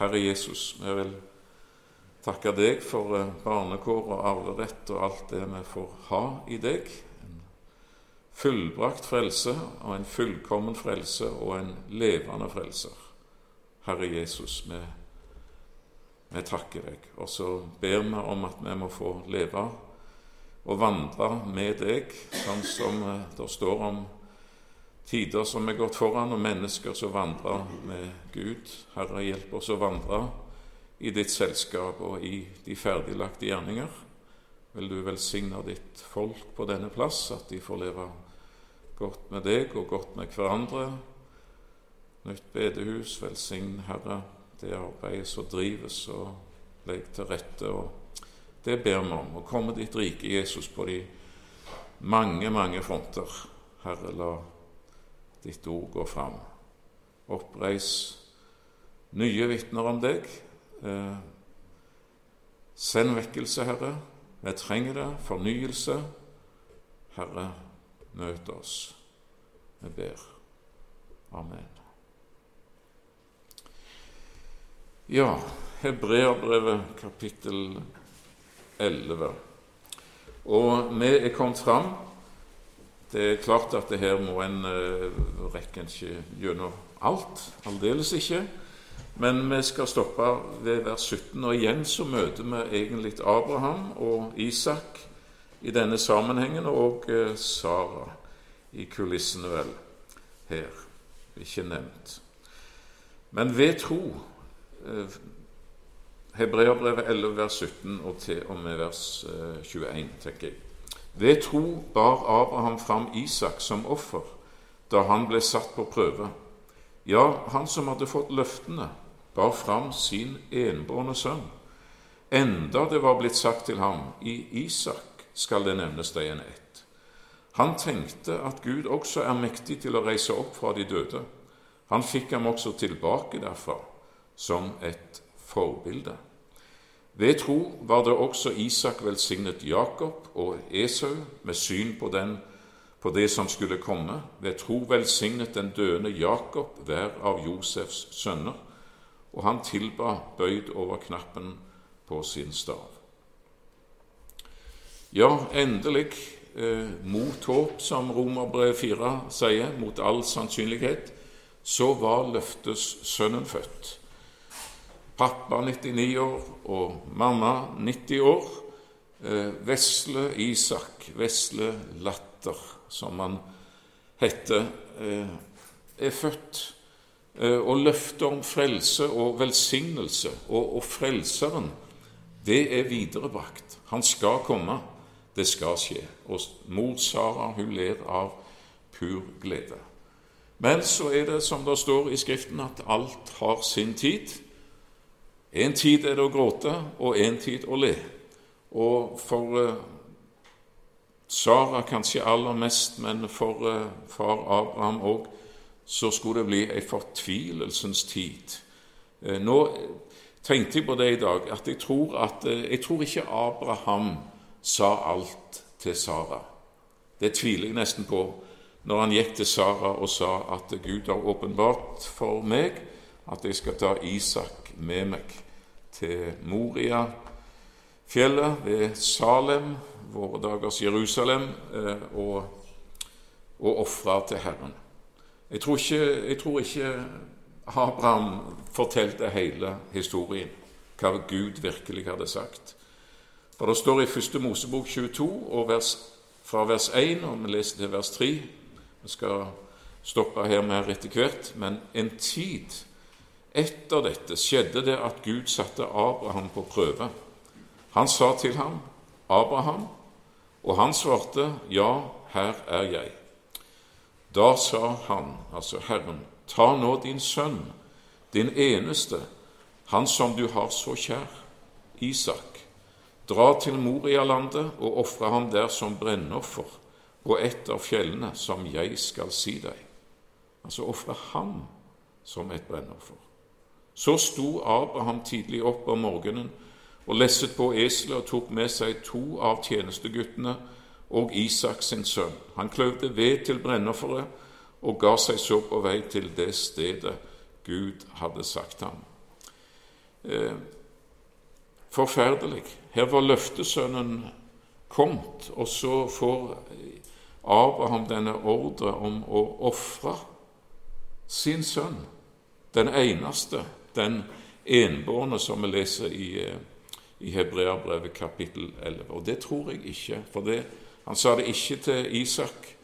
Herre Jesus, vi vil takke deg for eh, barnekår og arverett og alt det vi får ha i deg. En fullbrakt frelse og en fullkommen frelse og en levende frelser. Herre Jesus, vi, vi takker deg. Og så ber vi om at vi må få leve og vandre med deg, sånn som eh, det står om tider som er gått foran, og mennesker som vandrer med Gud. Herre, hjelp oss å vandre i ditt selskap og i de ferdiglagte gjerninger. Vil du velsigne ditt folk på denne plass, at de får leve godt med deg og godt med hverandre. Nytt bedehus, velsign, Herre, det arbeidet som drives, og legg til rette. og Det ber vi om. Å komme ditt rike, Jesus, på de mange, mange fronter. Herre, la ditt ord går fram. Oppreis nye vitner om deg Eh, send vekkelse, Herre. Vi trenger det. Fornyelse. Herre, møt oss. Vi ber. Amen. Ja, Hebreabrevet kapittel 11. Og vi er kommet fram. Det er klart at det her må en uh, rekke ikke gjennom alt. Aldeles ikke. Men vi skal stoppe ved vers 17, og igjen så møter vi egentlig Abraham og Isak i denne sammenhengen, og uh, Sara i kulissene, vel, her. Ikke nevnt. Men ved tro uh, Hebreabrevet 11, vers 17 og til og med vers 21, eh, tenker jeg. Ved tro bar Abraham fram Isak som offer da han ble satt på prøve. Ja, han som hadde fått løftene, bar fram sin enbårne sønn, enda det var blitt sagt til ham, i Isak skal det nevnes deg en ett. Han tenkte at Gud også er mektig til å reise opp fra de døde. Han fikk ham også tilbake derfra, som et forbilde. Ved tro var det også Isak velsignet Jakob og Esau med syn på, den, på det som skulle komme. Ved tro velsignet den døende Jakob hver av Josefs sønner og han tilba bøyd over knappen på sin stav. Ja, endelig, eh, mot håp, som Romerbrev 4 sier, mot all sannsynlighet, så var løftes sønnen født. Pappa 99 år og mamma 90 år. Eh, vesle Isak, vesle Latter, som han heter, eh, er født Eh, og løftet om frelse og velsignelse og, og Frelseren, det er viderebrakt. Han skal komme. Det skal skje. Og mor Sara hun ler av pur glede. Men så er det som det står i Skriften, at alt har sin tid. En tid er det å gråte, og en tid å le. Og for uh, Sara kanskje aller mest, men for uh, far Abraham òg, så skulle det bli ei fortvilelsens tid. Eh, nå tenkte jeg på det i dag, at jeg tror, at, eh, jeg tror ikke Abraham sa alt til Sara. Det tviler jeg nesten på når han gikk til Sara og sa at Gud har åpenbart for meg at jeg skal ta Isak med meg til Moria-fjellet ved Salem, våre dagers Jerusalem, eh, og, og ofre til Herren. Jeg tror ikke, jeg tror ikke Abraham fortalte hele historien, hva Gud virkelig hadde sagt. For Det står i 1. Mosebok 22, og vers, fra vers 1, og vi leser til vers 3 Vi skal stoppe her mer etter hvert. Men en tid etter dette skjedde det at Gud satte Abraham på prøve. Han sa til ham, 'Abraham', og han svarte, 'Ja, her er jeg'. Da sa han, altså Herren, ta nå din sønn, din eneste, han som du har så kjær, Isak. Dra til Morialandet og ofre ham der som brennoffer på et av fjellene som jeg skal si deg. Altså ofre ham som et brennoffer. Så sto Abraham tidlig opp om morgenen og lesset på eselet og tok med seg to av tjenesteguttene og Isak sin sønn. Han kløvde ved til brennofferet og ga seg så på vei til det stedet Gud hadde sagt ham. eh, forferdelig. Her var løftesønnen kommet, og så får Abraham denne ordre om å ofre sin sønn, den eneste, den enbårne, som vi leser i, eh, i Hebreabrevet kapittel 11. Og det tror jeg ikke, for det, han sa det ikke til Isak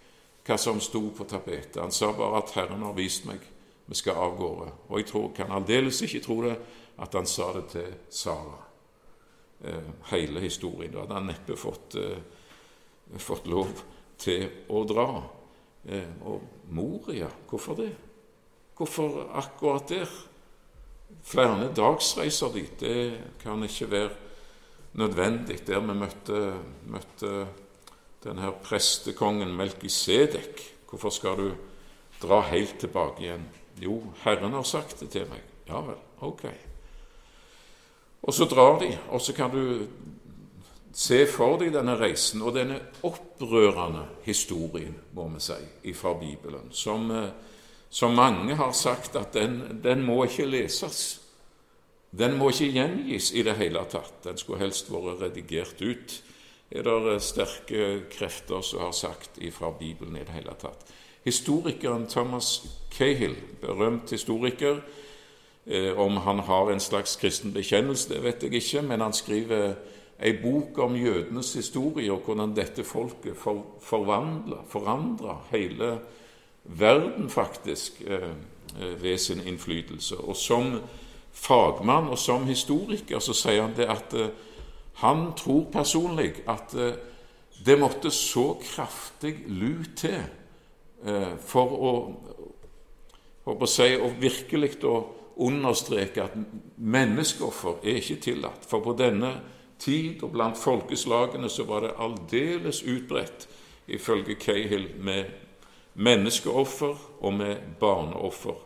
hva som sto på tapetet. Han sa bare at 'Herren har vist meg, vi skal av gårde'. Og jeg tror, kan aldeles ikke tro det, at han sa det til Sara. Eh, hele historien. Da hadde han neppe fått, eh, fått lov til å dra. Eh, og Moria, hvorfor det? Hvorfor akkurat der? Flere dagsreiser dit, det kan ikke være nødvendig. Der vi møtte, møtte denne prestekongen Melkisedek. Hvorfor skal du dra helt tilbake igjen? Jo, Herren har sagt det til meg. Ja vel, ok. Og så drar de, og så kan du se for deg denne reisen og denne opprørende historien, må vi si, fra Bibelen, som, eh, som mange har sagt at den, den, må ikke leses. Den må ikke gjengis i det hele tatt. Den skulle helst vært redigert ut, er det eh, sterke krefter som har sagt fra Bibelen i det hele tatt. Historikeren Thomas Cahill, berømt historiker, Eh, om han har en slags kristen bekjennelse, det vet jeg ikke, men han skriver ei bok om jødenes historie og hvordan dette folket for, forandra hele verden, faktisk, eh, eh, ved sin innflytelse. Og som fagmann og som historiker så sier han det at han tror personlig at det måtte så kraftig lut til for å, for å si, og virkelig å understreke at menneskeoffer er ikke tillatt. For på denne tid og blant folkeslagene så var det aldeles utbredt, ifølge Cahill, med menneskeoffer og med barneoffer.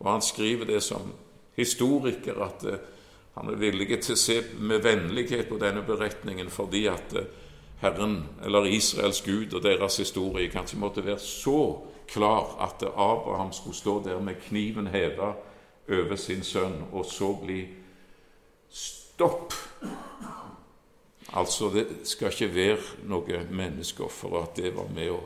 Og han skriver det som historiker at eh, han er villig til å se med vennlighet på denne beretningen fordi at eh, Herren, eller Israels Gud og deres historie kanskje måtte være så klar at Abraham skulle stå der med kniven heva over sin sønn, og så bli stopp. Altså, det skal ikke være noe menneskeoffer, og at det var med å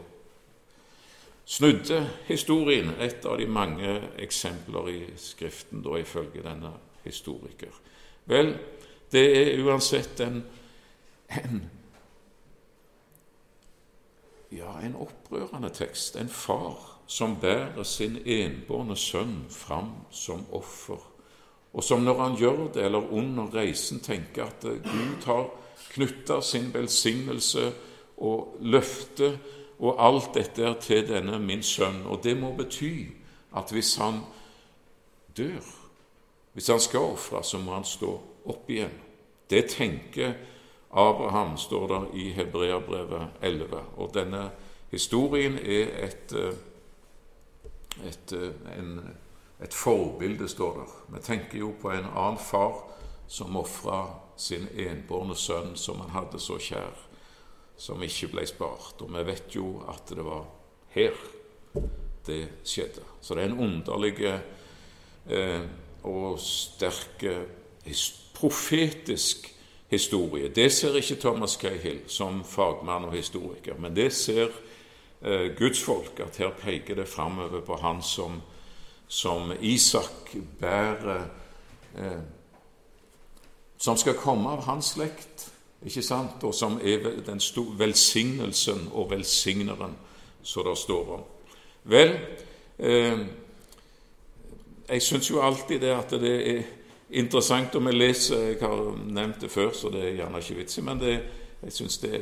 snudde historien. Et av de mange eksempler i Skriften, da ifølge denne historiker. Vel, det er uansett en, en ja, en opprørende tekst. En far som bærer sin enbårne sønn fram som offer, og som når han gjør det, eller under reisen, tenker at Gud har knytta sin velsignelse og løfte og alt dette er til denne min sønn. Og det må bety at hvis han dør, hvis han skal ofre, så må han stå opp igjen. Det tenker Abraham, står det i Hebreabrevet 11. Og denne historien er et et, eh, en, et forbilde, står der. Vi tenker jo på en annen far som ofra sin enbårne sønn, som han hadde så kjær, som ikke ble spart. Og vi vet jo at det var her det skjedde. Så det er en underlig eh, og sterk profetisk historie. Det ser ikke Thomas Cahill som fagmann og historiker, men det ser eh, gudsfolk at her peker det framover på han som, som Isak bærer eh, Som skal komme av hans slekt, ikke sant? og som er den store velsignelsen og velsigneren, som det står om. Vel, eh, jeg syns jo alltid det at det er interessant om jeg leser Jeg har nevnt det før, så det er gjerne ikke vits i, men det jeg syns det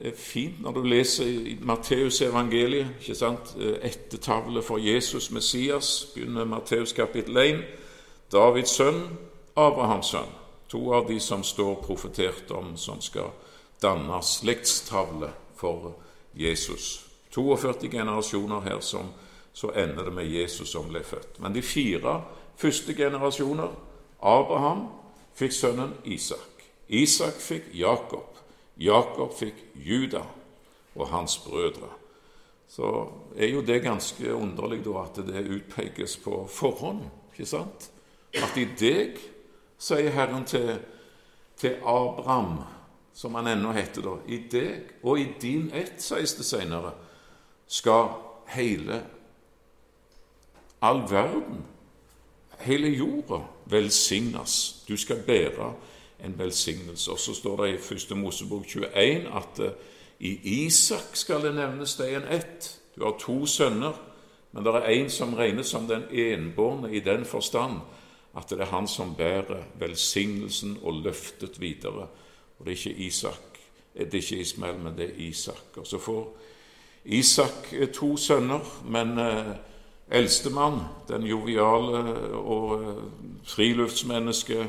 er fint når du leser i Matteus evangeliet, ikke sant? ettertavle for Jesus Messias, begynner Matteus kapittel 1. Davids sønn, Abrahams sønn. To av de som står profetert om, som skal danne slektstavle for Jesus. 42 generasjoner her som så ender det med Jesus som ble født. Men de fire første generasjoner Abraham fikk sønnen Isak. Isak fikk Jakob. Jakob fikk Juda og hans brødre. Så er jo det ganske underlig da at det utpekes på forhånd, ikke sant? At i deg sier Herren til, til Abraham, som han ennå heter da. I deg og i din ett, sies det senere, skal hele all verden, hele jorda, velsignes. Du skal bære en velsignelse. Og så står det i 1. Mosebok 21 at i Isak skal det nevnes deg en ett. Du har to sønner, men det er én som regnes som den enbårne i den forstand at det er han som bærer velsignelsen og løftet videre. Og det er ikke Isak, det er ikke Ismael, men det er Isak. Og så får Isak eh, to sønner, men eh, eldstemann, den joviale og eh, friluftsmennesket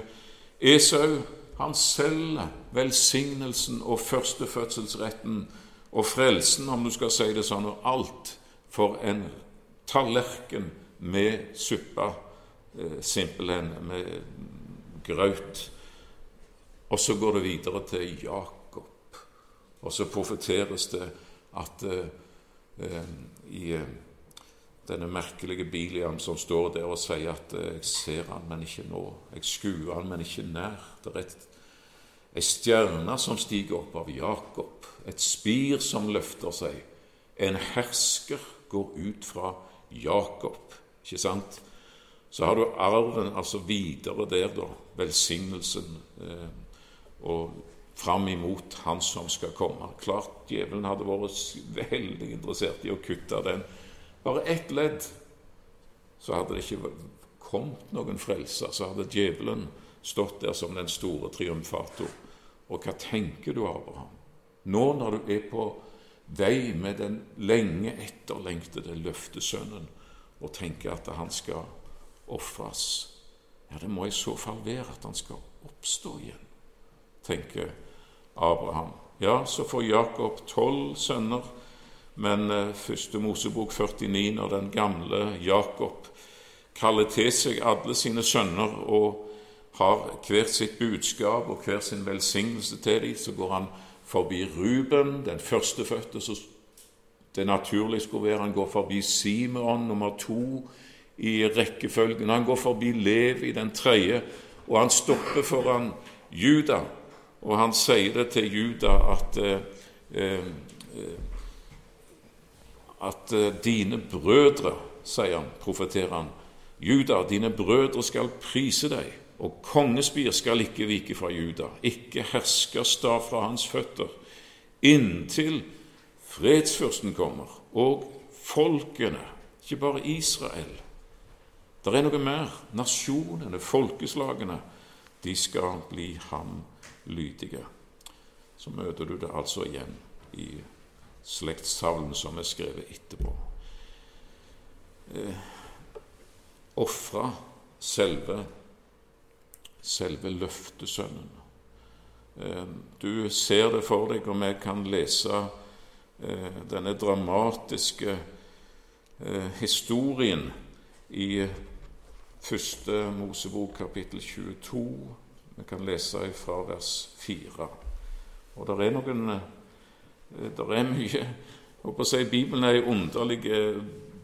Esau, han selger velsignelsen og førstefødselsretten og frelsen, om du skal si det sånn, og alt for en tallerken med suppe, eh, simpelthen, med grøt. Og så går det videre til Jakob, og så profeteres det at eh, eh i eh, denne merkelige Biliam som står der og sier at eh, 'jeg ser han, men ikke nå'. 'Jeg skuer han, men ikke nær'. Det er et, ei stjerne som stiger opp av Jakob, et spir som løfter seg. En hersker går ut fra Jakob. Ikke sant? Så har du arven altså videre der, da. Velsignelsen. Eh, og fram imot Han som skal komme. Klart djevelen hadde vært veldig interessert i å kutte den bare ett ledd, så hadde det ikke kommet noen frelser. Så hadde djevelen stått der som den store triumfator. Og hva tenker du, Abraham? Nå når du er på vei med den lenge etterlengtede løftesønnen og tenker at han skal ofres Ja, det må i så fall være at han skal oppstå igjen, tenker Abraham. Ja, så får Jakob tolv sønner men eh, første Mosebok 49, når den gamle Jakob kaller til seg alle sine sønner og har hvert sitt budskap og hver sin velsignelse til dem, så går han forbi Ruben, den førstefødte, så det naturlig skulle være. Han går forbi Simeon, nummer to i rekkefølgen. Han går forbi Levi, den tredje, og han stopper foran Juda. Og han sier det til Juda at eh, eh, at eh, dine brødre, sier han, profeterer han, Juda, dine brødre skal prise deg, og kongespir skal ikke vike fra Juda, ikke herskerstav fra hans føtter, inntil fredsfyrsten kommer, og folkene, ikke bare Israel. Det er noe mer. Nasjonene, folkeslagene, de skal bli ham lydige. Så møter du det altså igjen i slektstavlen som er skrevet etterpå. Eh, Ofra selve, selve løftesønnen. Eh, du ser det for deg, og vi kan lese eh, denne dramatiske eh, historien i første Mosebok kapittel 22. Vi kan lese fra vers 4. Og det er noen Eh, det er mye å si, Bibelen er en underlig eh,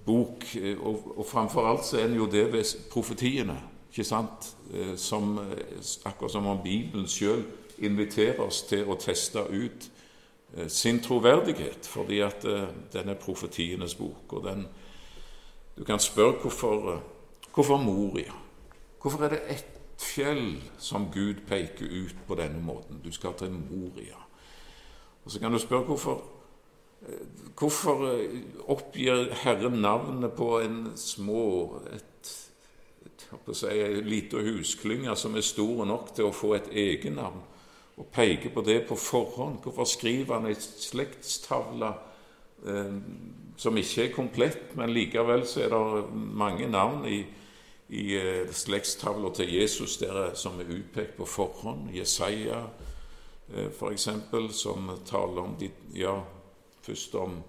bok, eh, og, og framfor alt så er den jo det ved profetiene. ikke sant? Som, akkurat som om Bibelen sjøl inviterer oss til å teste ut sin troverdighet, fordi at den er profetienes bok. og den, Du kan spørre hvorfor, hvorfor Moria? Hvorfor er det ett fjell som Gud peker ut på denne måten? Du skal til Moria. Og Så kan du spørre hvorfor eh, Hvorfor eh, oppgir Herren navnet på en små et, et, si, en liten husklynge som er stor nok til å få et egennavn, og peker på det på forhånd? Hvorfor skriver han ei slektstavle eh, som ikke er komplett, men likevel så er det mange navn i, i eh, slektstavla til Jesus der, som er utpekt på forhånd? Jesaja, Eh, f.eks., som taler om de, ja, først om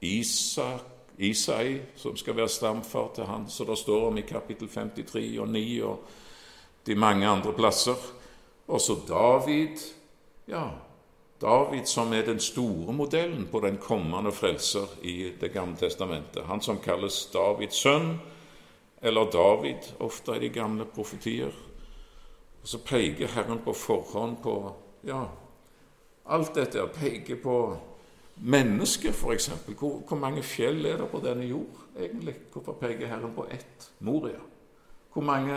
Isak, Isai, som skal være stamfar til han, så det står om i kapittel 53 og 9 og de mange andre plasser. Også David. Ja, David som er den store modellen på den kommende frelser i Det gamle testamentet. Han som kalles Davids sønn, eller David, ofte i de gamle profetier. Og så peker Herren på forhånd på Ja, alt dette peker på mennesket, f.eks. Hvor, hvor mange fjell er det på denne jord, egentlig? Hvorfor peker Herren på ett? Moria. Hvor mange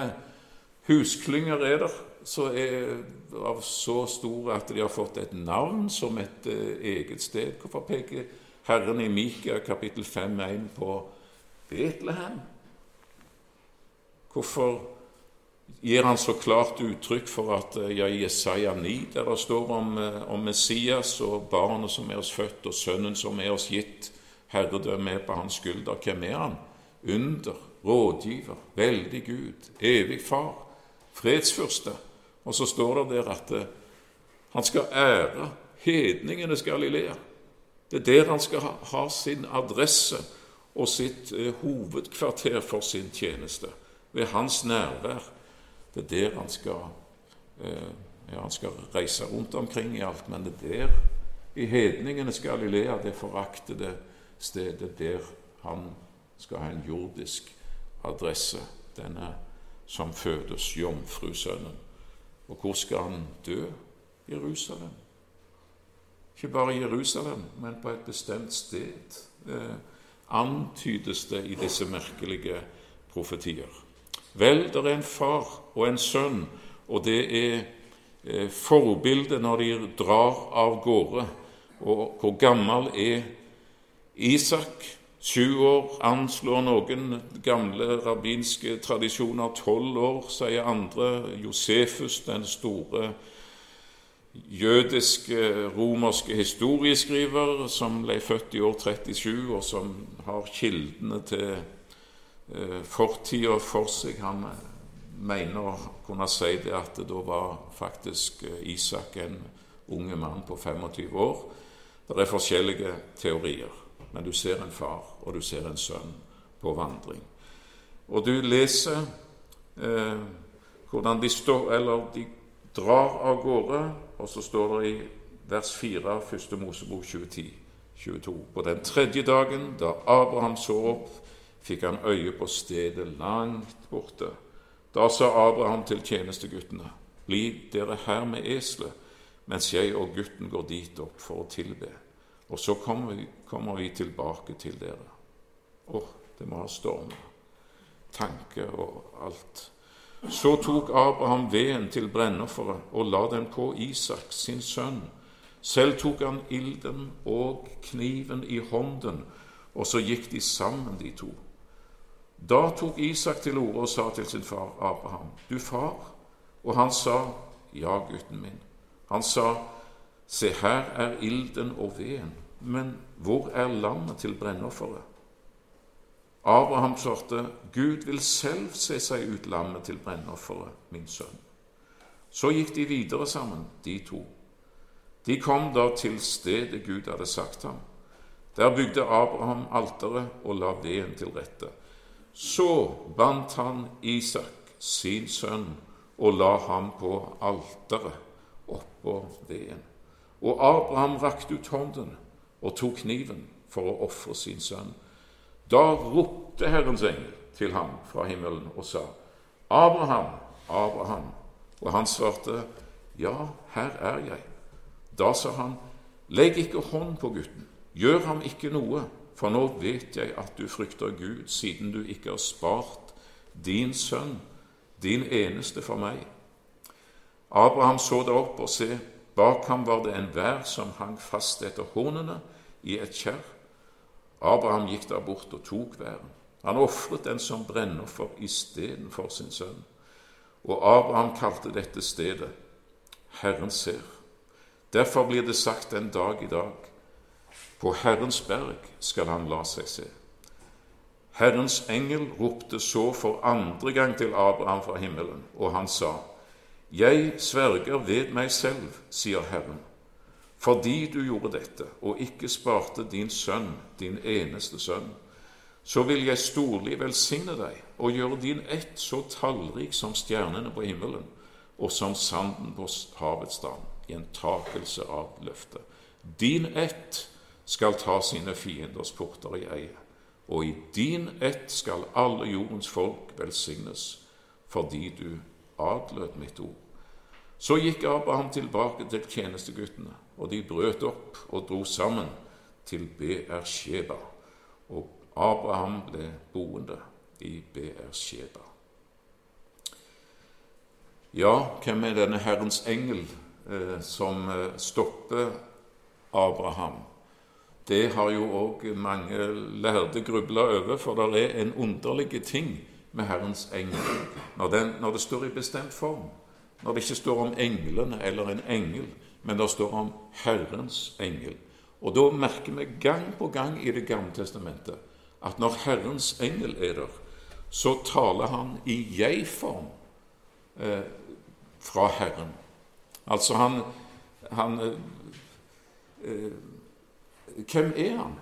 husklynger er det som er av så store at de har fått et navn som et uh, eget sted? Hvorfor peker Herren i Mika kapittel 5.1 på Betlehem? Hvorfor gir han så klart uttrykk for at eh, ja, i Jesaja 9, der det står om, eh, om, Messias og barnet som er oss født, og sønnen som er oss gitt, herredømme er på hans skulder. Hvem er han? Under, rådgiver, veldig Gud, evig far, fredsfyrste. Og så står det der at eh, han skal ære hedningenes Galilea. Det er der han skal ha, ha sin adresse og sitt eh, hovedkvarter for sin tjeneste. Ved hans nærvær det er der han skal, eh, ja, han skal reise rundt omkring i alt, men det er der, i hedningenes Galilea, det foraktede stedet der han skal ha en jordisk adresse, denne som fødes, jomfrusønnen. Og hvor skal han dø? Jerusalem. Ikke bare Jerusalem, men på et bestemt sted, eh, antydes det i disse merkelige profetier. Vel, det er en far og en sønn, og det er eh, forbildet når de drar av gårde. Og hvor gammel er Isak? Sju år anslår noen gamle rabbinske tradisjoner. Tolv år, sier andre. Josefus, den store jødiske, romerske historieskriver, som ble født i år 37, og som har kildene til fortida for seg. Han mener å kunne si det at da var faktisk eh, Isak en unge mann på 25 år. Det er forskjellige teorier, men du ser en far og du ser en sønn på vandring. Og du leser eh, hvordan de, står, eller de drar av gårde, og så står det i vers 4, 1. Mosebok 2010, 22. På den tredje dagen, da Abraham så opp fikk han øye på stedet langt borte. Da sa Abraham til tjenesteguttene.: Bli dere her med eselet, mens jeg og gutten går dit opp for å tilbe. Og så kommer vi, kommer vi tilbake til dere. Å, det må ha stormet. Tanke og alt. Så tok Abraham veden til brennofferet og la den på Isak, sin sønn. Selv tok han ilden og kniven i hånden, og så gikk de sammen, de to. Da tok Isak til orde og sa til sin far Abraham, 'Du far?' Og han sa, 'Ja, gutten min.' Han sa, 'Se, her er ilden og veden, men hvor er lammet til brennofferet?' Abraham svarte, 'Gud vil selv se seg ut lammet til brennofferet, min sønn.' Så gikk de videre sammen, de to. De kom da til stedet Gud hadde sagt ham. Der bygde Abraham alteret og la veden til rette. Så bandt han Isak, sin sønn, og la ham på alteret oppå veden. Og Abraham rakte ut hånden og tok kniven for å ofre sin sønn. Da ropte Herrens engel til ham fra himmelen og sa, Abraham, Abraham. Og han svarte, Ja, her er jeg. Da sa han, Legg ikke hånd på gutten, gjør ham ikke noe for nå vet jeg at du frykter Gud, siden du ikke har spart din sønn, din eneste for meg. Abraham så det opp, og se, bak ham var det en vær som hang fast etter hornene i et kjerr. Abraham gikk da bort og tok væren. Han ofret den som brennoffer istedenfor sin sønn. Og Abraham kalte dette stedet Herren ser. Derfor blir det sagt en dag i dag på Herrens berg skal han la seg se. Herrens engel ropte så for andre gang til Abraham fra himmelen, og han sa, Jeg sverger ved meg selv, sier Herren, fordi du gjorde dette og ikke sparte din sønn, din eneste sønn, så vil jeg storlig velsigne deg og gjøre din ett så tallrik som stjernene på himmelen og som sanden på havets strand, i en takelse av løftet. Din ett skal ta sine fienders porter i eie. Og i din ett skal alle jordens folk velsignes, fordi du adlød mitt ord Så gikk Abraham tilbake til tjenesteguttene, og de brøt opp og dro sammen til Beersheba. Og Abraham ble boende i Beersheba. Ja, hvem er denne Herrens engel eh, som eh, stopper Abraham? Det har jo òg mange lærde grubla over, for det er en underlig ting med Herrens engel når, den, når det står i bestemt form. Når det ikke står om englene eller en engel, men det står om Herrens engel. Og da merker vi gang på gang i Det gamle testamentet at når Herrens engel er der, så taler han i jeg-form eh, fra Herren. Altså han, han eh, eh hvem er han?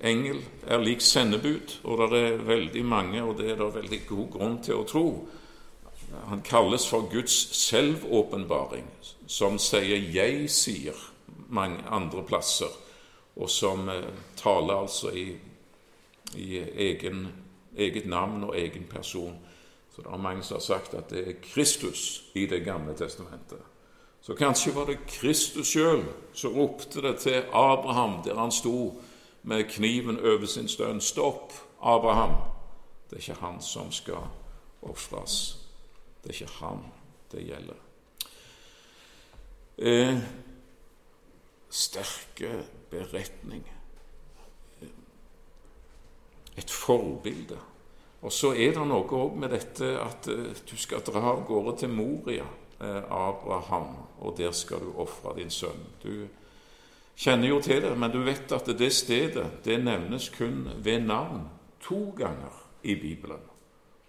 Engel er lik sendebud, og det er veldig mange, og det er det veldig god grunn til å tro. Han kalles for Guds selvåpenbaring, som sier 'jeg' sier mange andre plasser, og som eh, taler altså i, i egen, eget navn og egen person. Så det er mange som har sagt at det er Kristus i Det gamle testamentet. Så kanskje var det Kristus sjøl som ropte det til Abraham der han sto med kniven over sin stønn. Stopp, Abraham! Det er ikke han som skal ofres. Det er ikke han det gjelder. Eh, sterke beretning. Et forbilde. Og så er det noe òg med dette at uh, du skal dra av gårde til Moria. Eh, Abraham, og der skal du ofre din sønn. Du kjenner jo til det, men du vet at det stedet det nevnes kun ved navn to ganger i Bibelen.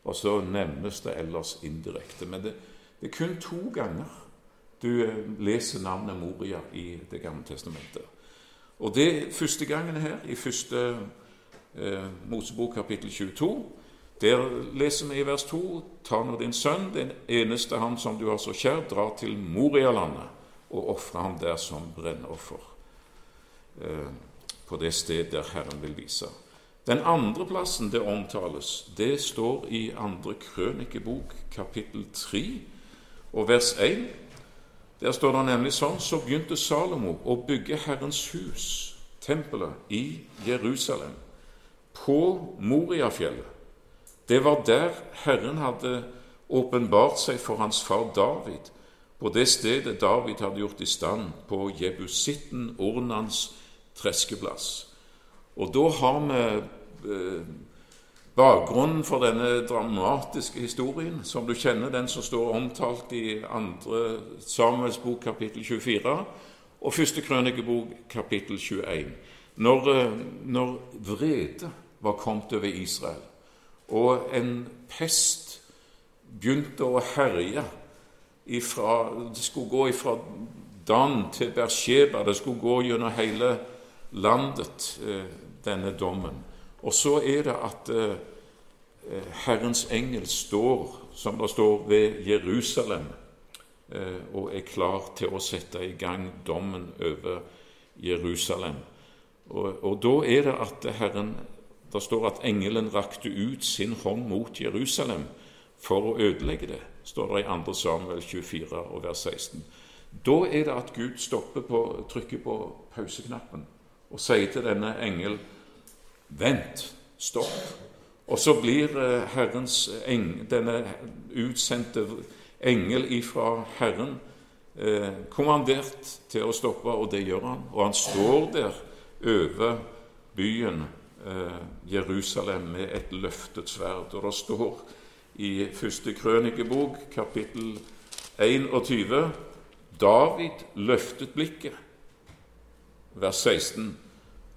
Og så nevnes det ellers indirekte. Men det, det er kun to ganger du eh, leser navnet Moria i Det gamle testamentet. Og det første gangen her, i første eh, Mosebok kapittel 22, der leser vi i vers 2.: Ta nå din sønn, den eneste han som du har så kjær, dra til Morialandet og ofre ham der som brennoffer, eh, på det sted der Herren vil vise. Den andre plassen det omtales, det står i andre krønikebok, kapittel 3 og vers 1. Der står det nemlig sånn Så begynte Salomo å bygge Herrens hus, tempelet, i Jerusalem, på Moriafjellet det var der Herren hadde åpenbart seg for hans far David, på det stedet David hadde gjort i stand, på Jebusitten, Ornans treskeplass. Og da har vi eh, bakgrunnen for denne dramatiske historien, som du kjenner, den som står omtalt i 2. Samuels bok kapittel 24 og 1. krønikebok kapittel 21. Når, eh, når vrede var kommet over Israel, og en pest begynte å herje ifra, Det skulle gå fra Dan til Bersheba, det skulle gå gjennom hele landet, eh, denne dommen. Og så er det at eh, Herrens engel står, som det står, ved Jerusalem eh, og er klar til å sette i gang dommen over Jerusalem. Og, og da er det at Herren det står at engelen rakte ut sin hånd mot Jerusalem for å ødelegge det, står det i 2. Samuel 24 og vers 16. Da er det at Gud stopper på, trykker på pauseknappen og sier til denne engel Vent, stopp. Og så blir eh, Herrens eng, denne utsendte engel ifra Herren eh, kommandert til å stoppe, og det gjør han. Og han står der over byen Jerusalem med et løftet sverd. Og det står i første krønikebok, kapittel 21, David løftet blikket, vers 16.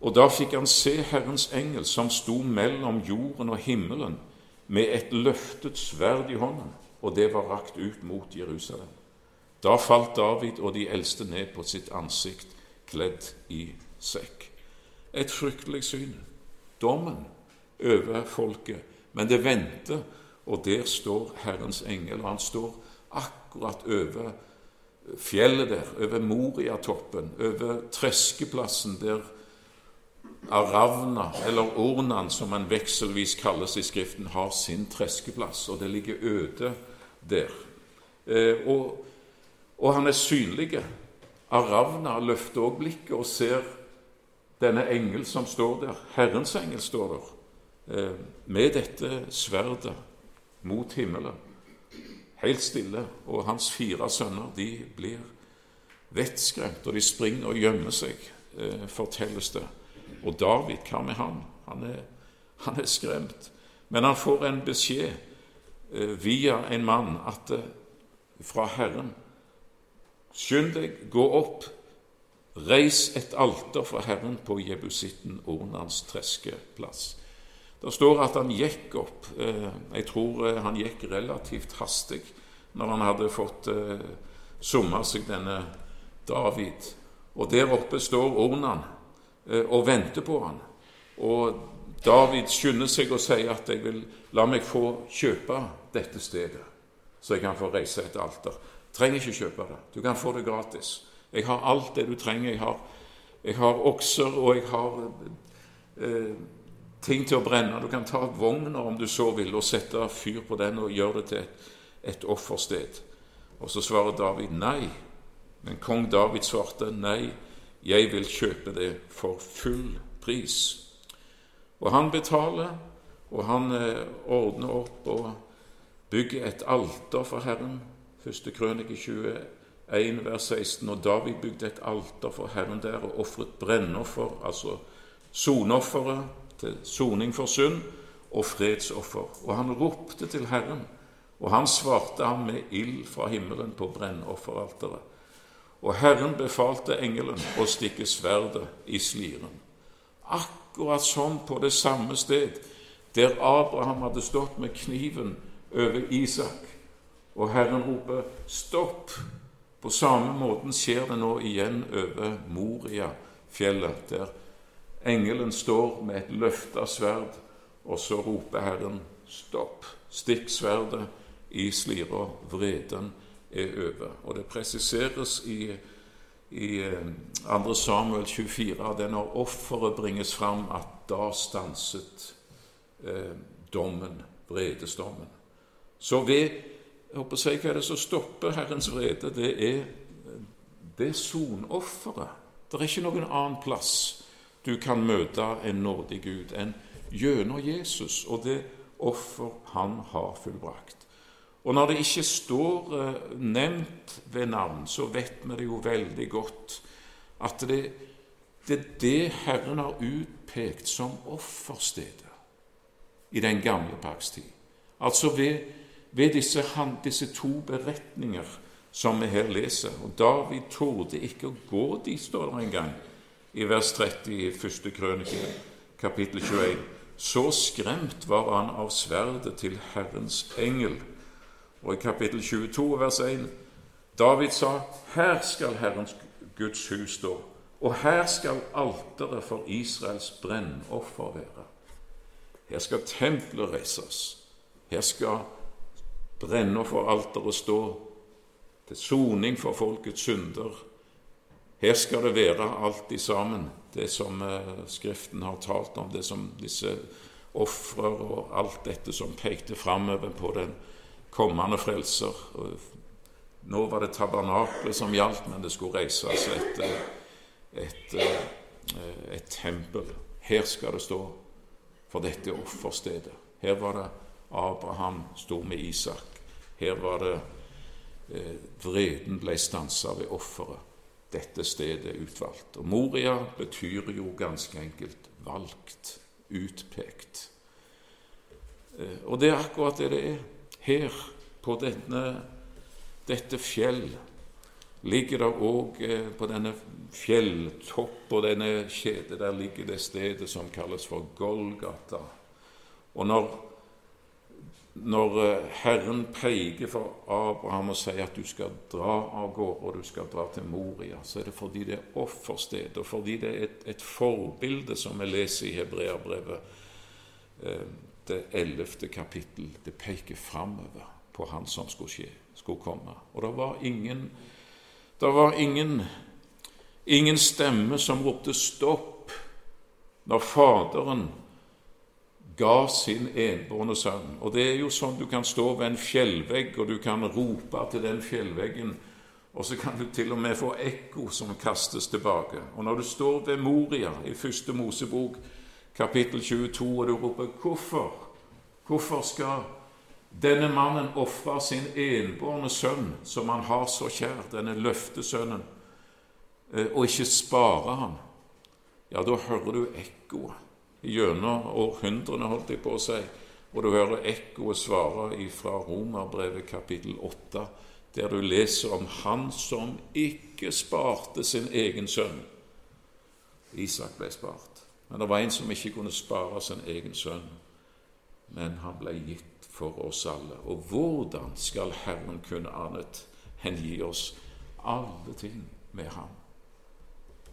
Og da fikk han se Herrens engel som sto mellom jorden og himmelen med et løftet sverd i hånden, og det var rakt ut mot Jerusalem. Da falt David og de eldste ned på sitt ansikt, kledd i sekk. Et fryktelig syn dommen over folket. Men det venter, og der står Herrens engel. Og han står akkurat over fjellet der, over Moriatoppen, over treskeplassen der Aravna, eller Ornan, som han vekselvis kalles i Skriften, har sin treskeplass, og det ligger øde der. Eh, og Og han er synlig. Aravna løfter også blikket og ser denne engel som står der. Herrens engel står der eh, med dette sverdet mot himmelen. Helt stille. Og hans fire sønner de blir vettskremt, og de springer og gjemmer seg, eh, fortelles det. Og David, hva med han? Han er, han er skremt. Men han får en beskjed eh, via en mann at, fra Herren Skynd deg, gå opp, reis et alter for Herren på jebusitten Ornans treskeplass. Det står at han gikk opp. Eh, jeg tror eh, han gikk relativt hastig når han hadde fått eh, summa seg denne David. Og der oppe står Ornan og venter på han. Og David skynder seg og sier at jeg vil la meg få kjøpe dette stedet, så jeg kan få reise et alter. Trenger ikke kjøpe det. Du kan få det gratis. Jeg har alt det du trenger. Jeg har, jeg har okser, og jeg har eh, ting til å brenne. Du kan ta vogna om du så vil, og sette fyr på den og gjøre det til et, et offersted. Og så svarer David nei. Men kong David svarte nei, jeg vil kjøpe det for full pris. Og han betaler, og han eh, ordner opp og bygger et alter for Herren. Første krønike 21, vers 16. Og David bygde et alter for Herren der og ofret brennoffer, altså soneofferet til soning for synd, og fredsoffer. Og han ropte til Herren, og han svarte ham med ild fra himmelen på brennofferalteret. Og Herren befalte engelen å stikke sverdet i sliren. Akkurat som på det samme sted der Abraham hadde stått med kniven over Isak, og Herren roper 'stopp'. På samme måten skjer det nå igjen over Moria-fjellet, der engelen står med et løfta sverd, og så roper Herren 'stopp'. Stikk sverdet i slira, vreden er over. Og det presiseres i i 2. Eh, Samuel 24 det er når offeret bringes fram, at da stanset eh, dommen, vredesdommen. Så ved håper å si, Hva er det som stopper Herrens vrede? Det er det sonofferet. Det er ikke noen annen plass du kan møte en nådig Gud enn gjennom Jesus og det offer han har fullbrakt. Og når det ikke står eh, nevnt ved navn, så vet vi det jo veldig godt at det, det er det Herren har utpekt som offerstedet i den gamle pakts tid. Altså ved, ved disse, disse, to beretninger som vi her leser. Og David torde ikke å gå dit, står det en gang i vers 30 i første krønike, kapittel 21. Så skremt var han av sverdet til Herrens engel og i kapittel 22, vers 1, David sa, her skal Herrens Guds hus stå, og her skal alteret for Israels brennoffer være. Her skal tempelet reises. Her skal brennofferalteret stå til soning for folkets synder. Her skal det være alt i sammen, det som eh, Skriften har talt om, det som disse ofrer og alt dette som pekte framover på den kommende frelser. Nå var det tabernaklet som gjaldt, men det skulle reises et, et, eh, et, tempel. Her skal det stå, for dette er offerstedet. Her var det Abraham sto med Isak. Her var det eh, Vreden ble stansa ved offeret. Dette stedet er utvalgt. Og Moria betyr jo ganske enkelt valgt, utpekt. Eh, og det er akkurat det det er her på denne, dette fjell ligger det òg eh, på denne fjelltopp og denne kjede der ligger det stedet som kalles for Golgata. Og når, når eh, Herren peker for Abraham og sier at du skal dra av gårde, og du skal dra til Moria, så er det fordi det er offersted, og fordi det er et, et forbilde som vi leser i Hebreabrevet. Eh, det ellevte kapittel. Det peker framover på han som skulle skje, skulle komme. Og det var ingen, det var ingen, ingen stemme som ropte stopp når Faderen ga sin enbårne sønn. Og det er jo sånn du kan stå ved en fjellvegg, og du kan rope til den fjellveggen Og så kan du til og med få ekko som kastes tilbake. Og når du står ved Moria i første Mosebok, kapittel 22, og du roper 'Hvorfor? Hvorfor skal denne mannen ofre sin enbårne sønn, som han har så kjær, denne løftesønnen, eh, og ikke spare ham?' Ja, da hører du ekkoet gjennom århundrene, holdt jeg på å si. Og du hører ekkoet svare fra Romerbrevet kapittel 8, der du leser om han som ikke sparte sin egen sønn. Isak ble spart. Men det var en som ikke kunne spare sin egen sønn. Men han ble gitt for oss alle. Og hvordan skal Herren kunne annet enn gi oss alle ting med ham?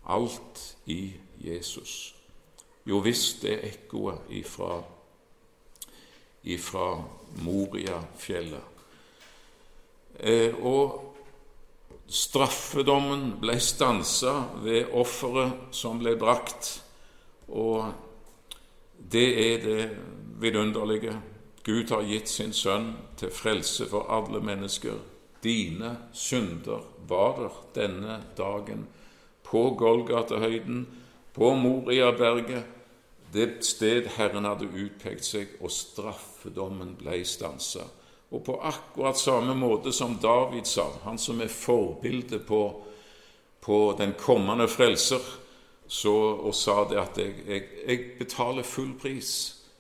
Alt i Jesus. Jo visst, det ekkoet ifra, ifra Moriafjellet. Eh, og straffedommen ble stansa ved offeret som ble brakt. Og det er det vidunderlige. Gud har gitt sin sønn til frelse for alle mennesker. Dine synder var der denne dagen på Golgata-høyden, på Moriaberget, det sted Herren hadde utpekt seg, og straffedommen ble stansa. Og på akkurat samme måte som David sa, han som er forbildet på, på den kommende frelser, så, og sa det at jeg, jeg, jeg, betaler full pris,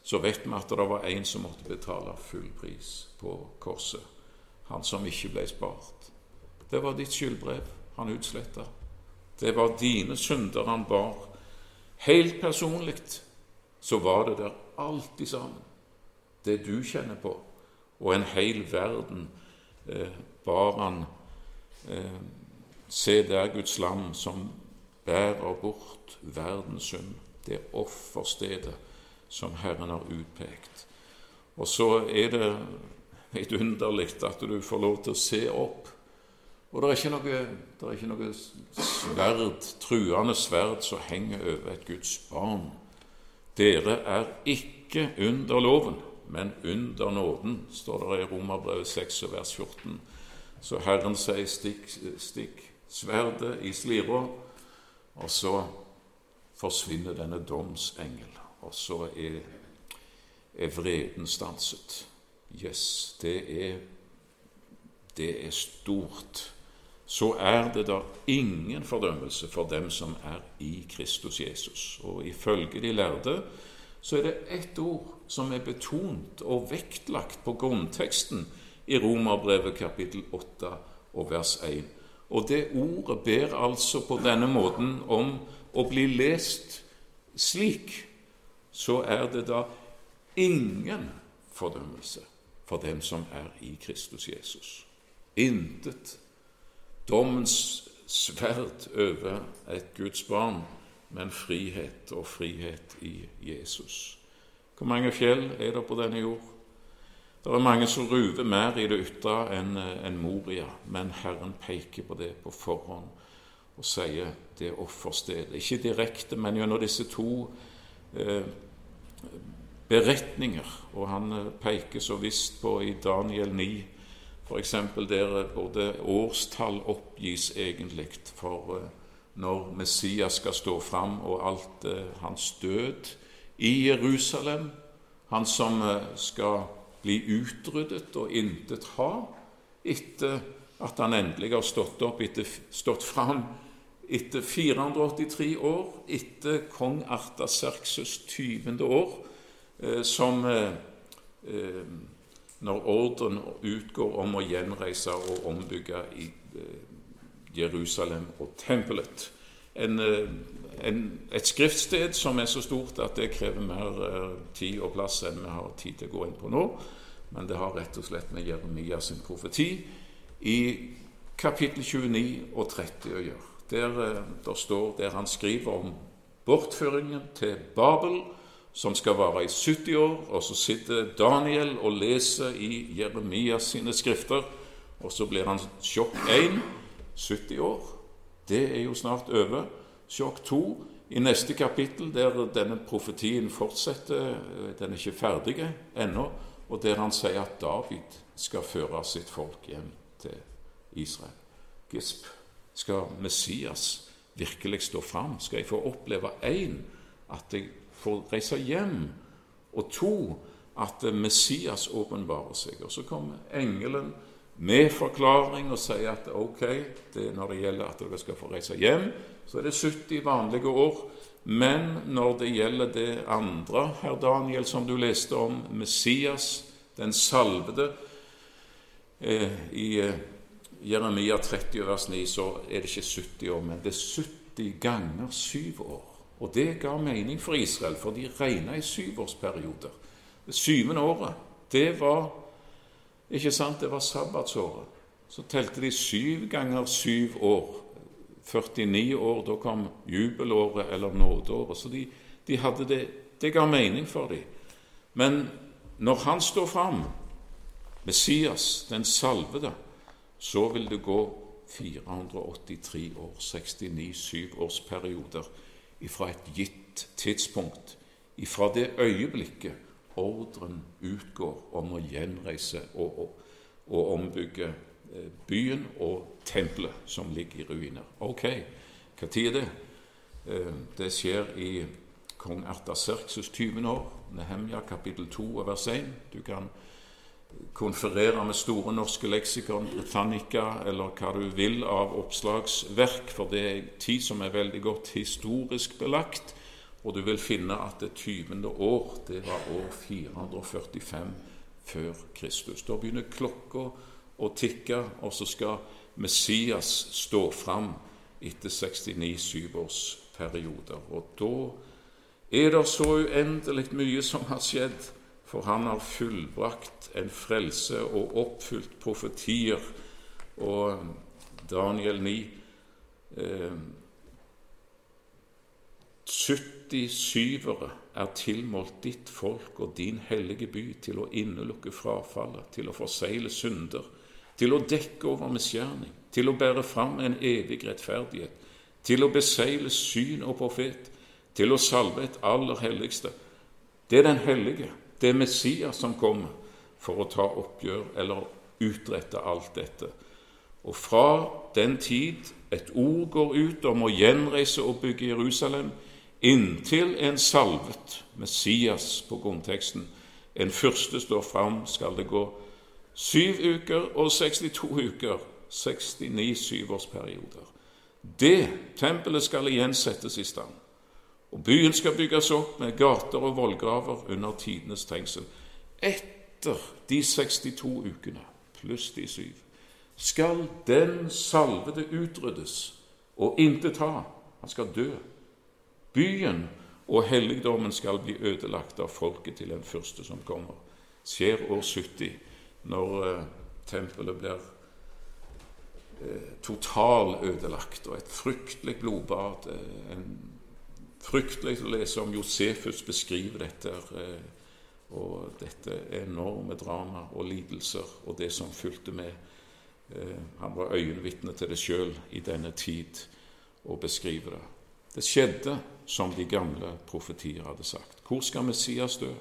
så vet vi at det var en som måtte betale full pris på korset. Han som ikke ble spart. Det var ditt skyldbrev han utsletta. Det var dine synder han bar. Helt personlig så var det der alltid sammen. Det du kjenner på. Og en hel verden eh, bar han eh, Se der Guds lam som bærer bort verdens synd. Det offerstedet som Herren har utpekt. Og så er det vidunderlig at du får lov til å se opp. Og det er ikke noe, det er ikke noe sverd, truende sverd som henger over et Guds barn. Dere er ikke under loven, men under nåden, står det i Romerbrevet 6, vers 14. Så Herren sier, stikk, stikk sverdet i slira, og så forsvinner denne domsengel. Og så er, er vreden stanset. Yes, det er, det er stort så er det da ingen fordømmelse for dem som er i Kristus Jesus. Og ifølge de lærde så er det ett ord som er betont og vektlagt på grunnteksten i Romerbrevet kapittel 8 og vers 1. Og det ordet ber altså på denne måten om å bli lest slik. Så er det da ingen fordømmelse for dem som er i Kristus Jesus. Intet dommens sverd over et Guds barn, men frihet og frihet i Jesus. Hvor mange fjell er det på denne jord? Det er mange som ruver mer i det ytre enn en Moria, men Herren peker på det på forhånd og sier det er offerstedet. Ikke direkte, men gjennom disse to eh, beretninger. Og han eh, peker så visst på i Daniel 9 F.eks. der både årstall oppgis egentlig for eh, når Messias skal stå fram, og alt eh, hans død i Jerusalem. Han som eh, skal bli utryddet og intet ha etter at han endelig har stått opp, etter, stått fram etter 483 år, etter kong Artaserkses 20. år, eh, som eh, når ordren utgår om å gjenreise og ombygge i eh, Jerusalem og tempelet. En, eh, en, et skriftsted som er så stort at det krever mer eh, tid og plass enn vi har tid til å gå inn på nå. Men det har rett og slett med Jeremia sin profeti i kapittel 29 og 30 å gjøre. Der, der står der han skriver om bortføringen til Babel som skal vare i 70 år, og så sitter Daniel og leser i Jeremias sine skrifter, og så blir han sjokk 1 70 år. Det er jo snart over. Sjokk 2 i neste kapittel, der denne profetien fortsetter, den er ikke ferdig ennå, og der han sier at David skal føre sitt folk hjem til Israel. Gisp, skal Messias virkelig stå fram? Skal jeg få oppleve én, at jeg får reise hjem, og to, at Messias åpenbarer seg? Og så kommer engelen med forklaring og sier at ok, det når det gjelder at dere skal få reise hjem, så er det 70 vanlige år. Men når det gjelder det andre, herr Daniel, som du leste om, Messias, den salvede, eh, i eh, Jeremia 30 vers 9, så er det ikke 70 år, men det er 70 ganger syv år. Og det ga mening for Israel, for de regna i syvårsperioder. Det syvende året, det var ikke sant, det var sabbatsåret. Så telte de syv ganger syv år. 49 år, da kom jubelåret eller nådeåret. Så de, de hadde det Det ga mening for dem. Men når han står fram, Messias, den salvede, så vil det gå 483 år, 69 syvårsperioder, ifra et gitt tidspunkt, ifra det øyeblikket ordren utgår om å gjenreise og, og, og ombygge eh, byen og tempelet som ligger i ruiner. Ok, tid er det? Eh, det skjer i kong Artaserkses 20. år, Nehemja kapittel 2 og vers 1. Du kan konferere med Store norske leksikon, Britannica eller hva du vil av oppslagsverk, for det er tid som er veldig godt historisk belagt. Og du vil finne at det 20. år, det var år 445 før Kristus. Da begynner klokka å tikke, og så skal Messias stå fram etter 69 års perioder. Og da er det så uendelig mye som har skjedd for han har fullbrakt en frelse og oppfylt profetier. Og Daniel 9 eh, 70 syvere er tilmålt ditt folk og din hellige by til å innelukke frafallet, til å forsegle synder, til å dekke over misgjerning, til å bære fram en evig rettferdighet, til å besegle syn og profet, til å salve et aller helligste. Det er den hellige. Det er Messias som kommer for å ta oppgjør eller utrette alt dette. Og fra den tid et ord går ut om å gjenreise og bygge Jerusalem, inntil en salvet Messias på grunnteksten, en første står fram, skal det gå syv uker og 62 uker, 69 syvårsperioder. Det tempelet skal igjen settes i stand. Og byen skal bygges opp med gater og vollgraver under tidenes trengsel. Etter de 62 ukene pluss de syv skal den salvede utryddes og intet ha. Han skal dø. Byen og helligdommen skal bli ødelagt av folket til den første som kommer. Skjer år 70, når eh, tempelet blir eh, totalødelagt, og et fryktelig blodbad, eh, en fryktelig å lese om Josefus beskriver dette, eh, og dette enorme drama og lidelser og det som fulgte med. Eh, han var øyenvitne til det sjøl i denne tid og beskriver det. Det skjedde som de gamle profetier hadde sagt. Hvor skal Messias dø?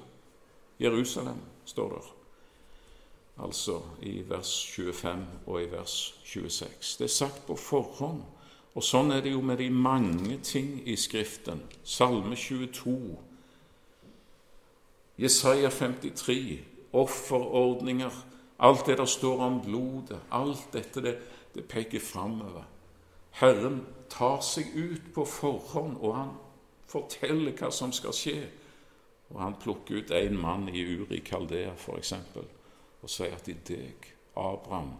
Jerusalem, står der. Altså i vers 25 og i vers 26. Det er sagt på forhånd og sånn er det jo med de mange ting i Skriften. Salme 22, Jesaja 53, offerordninger, alt det der står om blodet, alt dette, det, det peker framover. Herren tar seg ut på forhånd, og han forteller hva som skal skje. Og han plukker ut en mann i Uri Kaldea, f.eks., og sier at i deg, Abraham,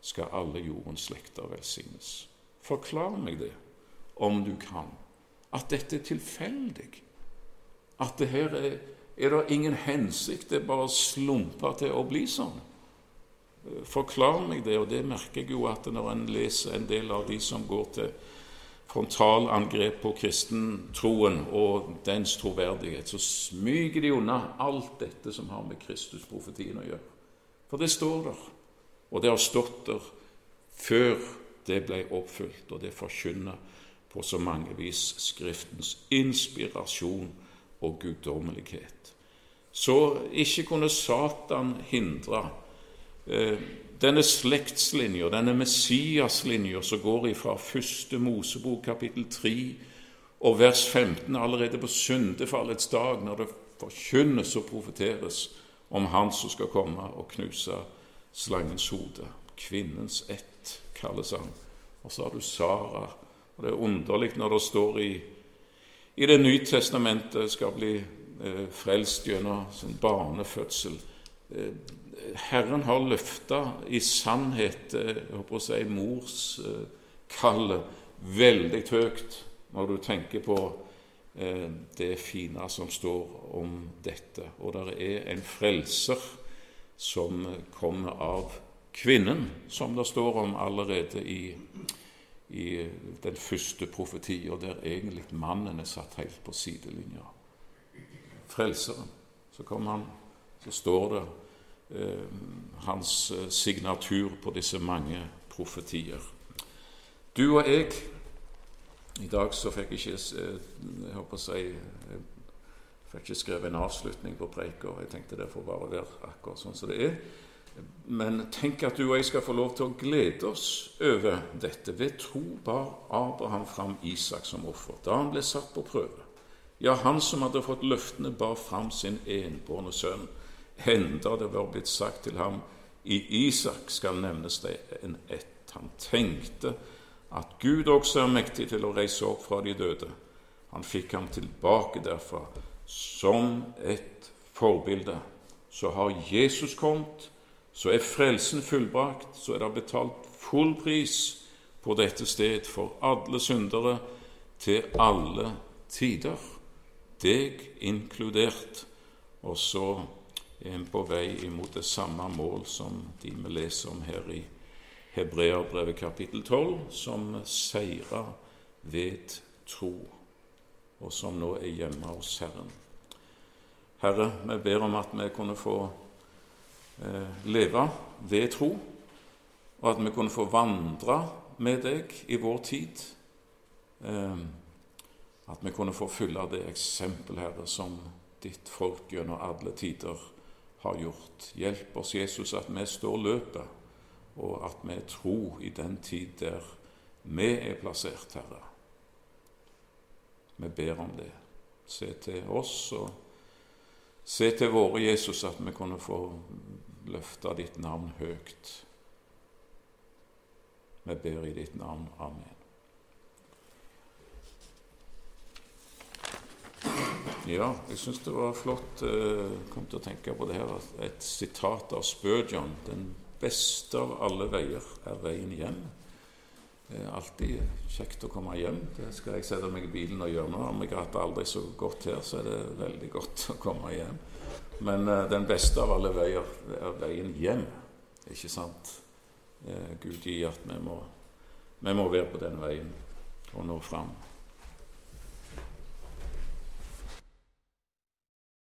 skal alle jordens slekter velsignes. Forklar meg det, om du kan. At dette er tilfeldig. At det her er, er det ingen hensikt, det er bare slumpa til å bli sånn. Forklar meg det, og det merker jeg jo at når en leser en del av de som går til frontalangrep på kristentroen og dens troverdighet, så smyger de unna alt dette som har med Kristusprofetien å gjøre. For det står der, og det har stått der før det ble oppfylt, og det forkynner på så mange vis Skriftens inspirasjon og guddommelighet. Så ikke kunne Satan hindre eh, denne slektslinja, denne Messias-linja som går ifra første Mosebok kapittel 3 og vers 15 allerede på syndefallets dag, når det forkynnes og profeteres om Han som skal komme og knuse slangens hode. Kvinnens ett, kalles han. Og så har du Sara. Og Det er underlig når det står i, i Det nye testamentet skal bli eh, frelst gjennom sin barnefødsel. Eh, Herren har løfta i sannhet eh, jeg håper å si, morskallet eh, veldig høyt når du tenker på eh, det fine som står om dette. Og det er en frelser som kommer av kvinnen, som det står om allerede i, i den første profetien, der egentlig mannen er satt helt på sidelinja. Frelseren. Så kommer han, så står det Eh, hans eh, signatur på disse mange profetier. Du og jeg I dag så fikk jeg ikke eh, jeg håper å si, jeg fikk ikke skrevet en avslutning på preika. Jeg tenkte det får være være akkurat sånn som det er. Men tenk at du og jeg skal få lov til å glede oss over dette. Ved tro bar Abraham fram Isak som offer da han ble satt på prøve. Ja, han som hadde fått løftene, bar fram sin enbårne sønn enda det var blitt sagt til ham i Isak skal nevnes det en ett. Han tenkte at Gud også er mektig til å reise opp fra de døde. Han fikk ham tilbake derfra som et forbilde. Så har Jesus kommet, så er frelsen fullbrakt, så er det betalt full pris på dette sted for alle syndere til alle tider, deg inkludert. Og så er en på vei imot det samme mål som de vi leser om her i Hebreabrevet kapittel 12, som seira ved tro, og som nå er hjemme hos Herren. Herre, vi ber om at vi kunne få leve ved tro, og at vi kunne få vandre med deg i vår tid. Eh, at vi kunne få fylle det eksempel, Herre, som ditt folk gjennom alle tider har gjort. Hjelp oss, Jesus, at vi står løpet, og at vi tror i den tid der vi er plassert, Herre. Vi ber om det. Se til oss og se til våre Jesus, at vi kunne få løfte ditt navn høyt. Vi ber i ditt navn. Amen. Ja, jeg syns det var flott. Jeg eh, kom til å tenke på det her, et sitat av Spurgeon. Den beste av alle veier er veien hjem. Det er alltid kjekt å komme hjem. Det skal jeg sette meg i bilen og gjøre nå. Om jeg har hatt det aldri så godt her, så er det veldig godt å komme hjem. Men uh, den beste av alle veier er veien hjem, ikke sant? Uh, Gud gi at vi må, vi må være på den veien og nå fram.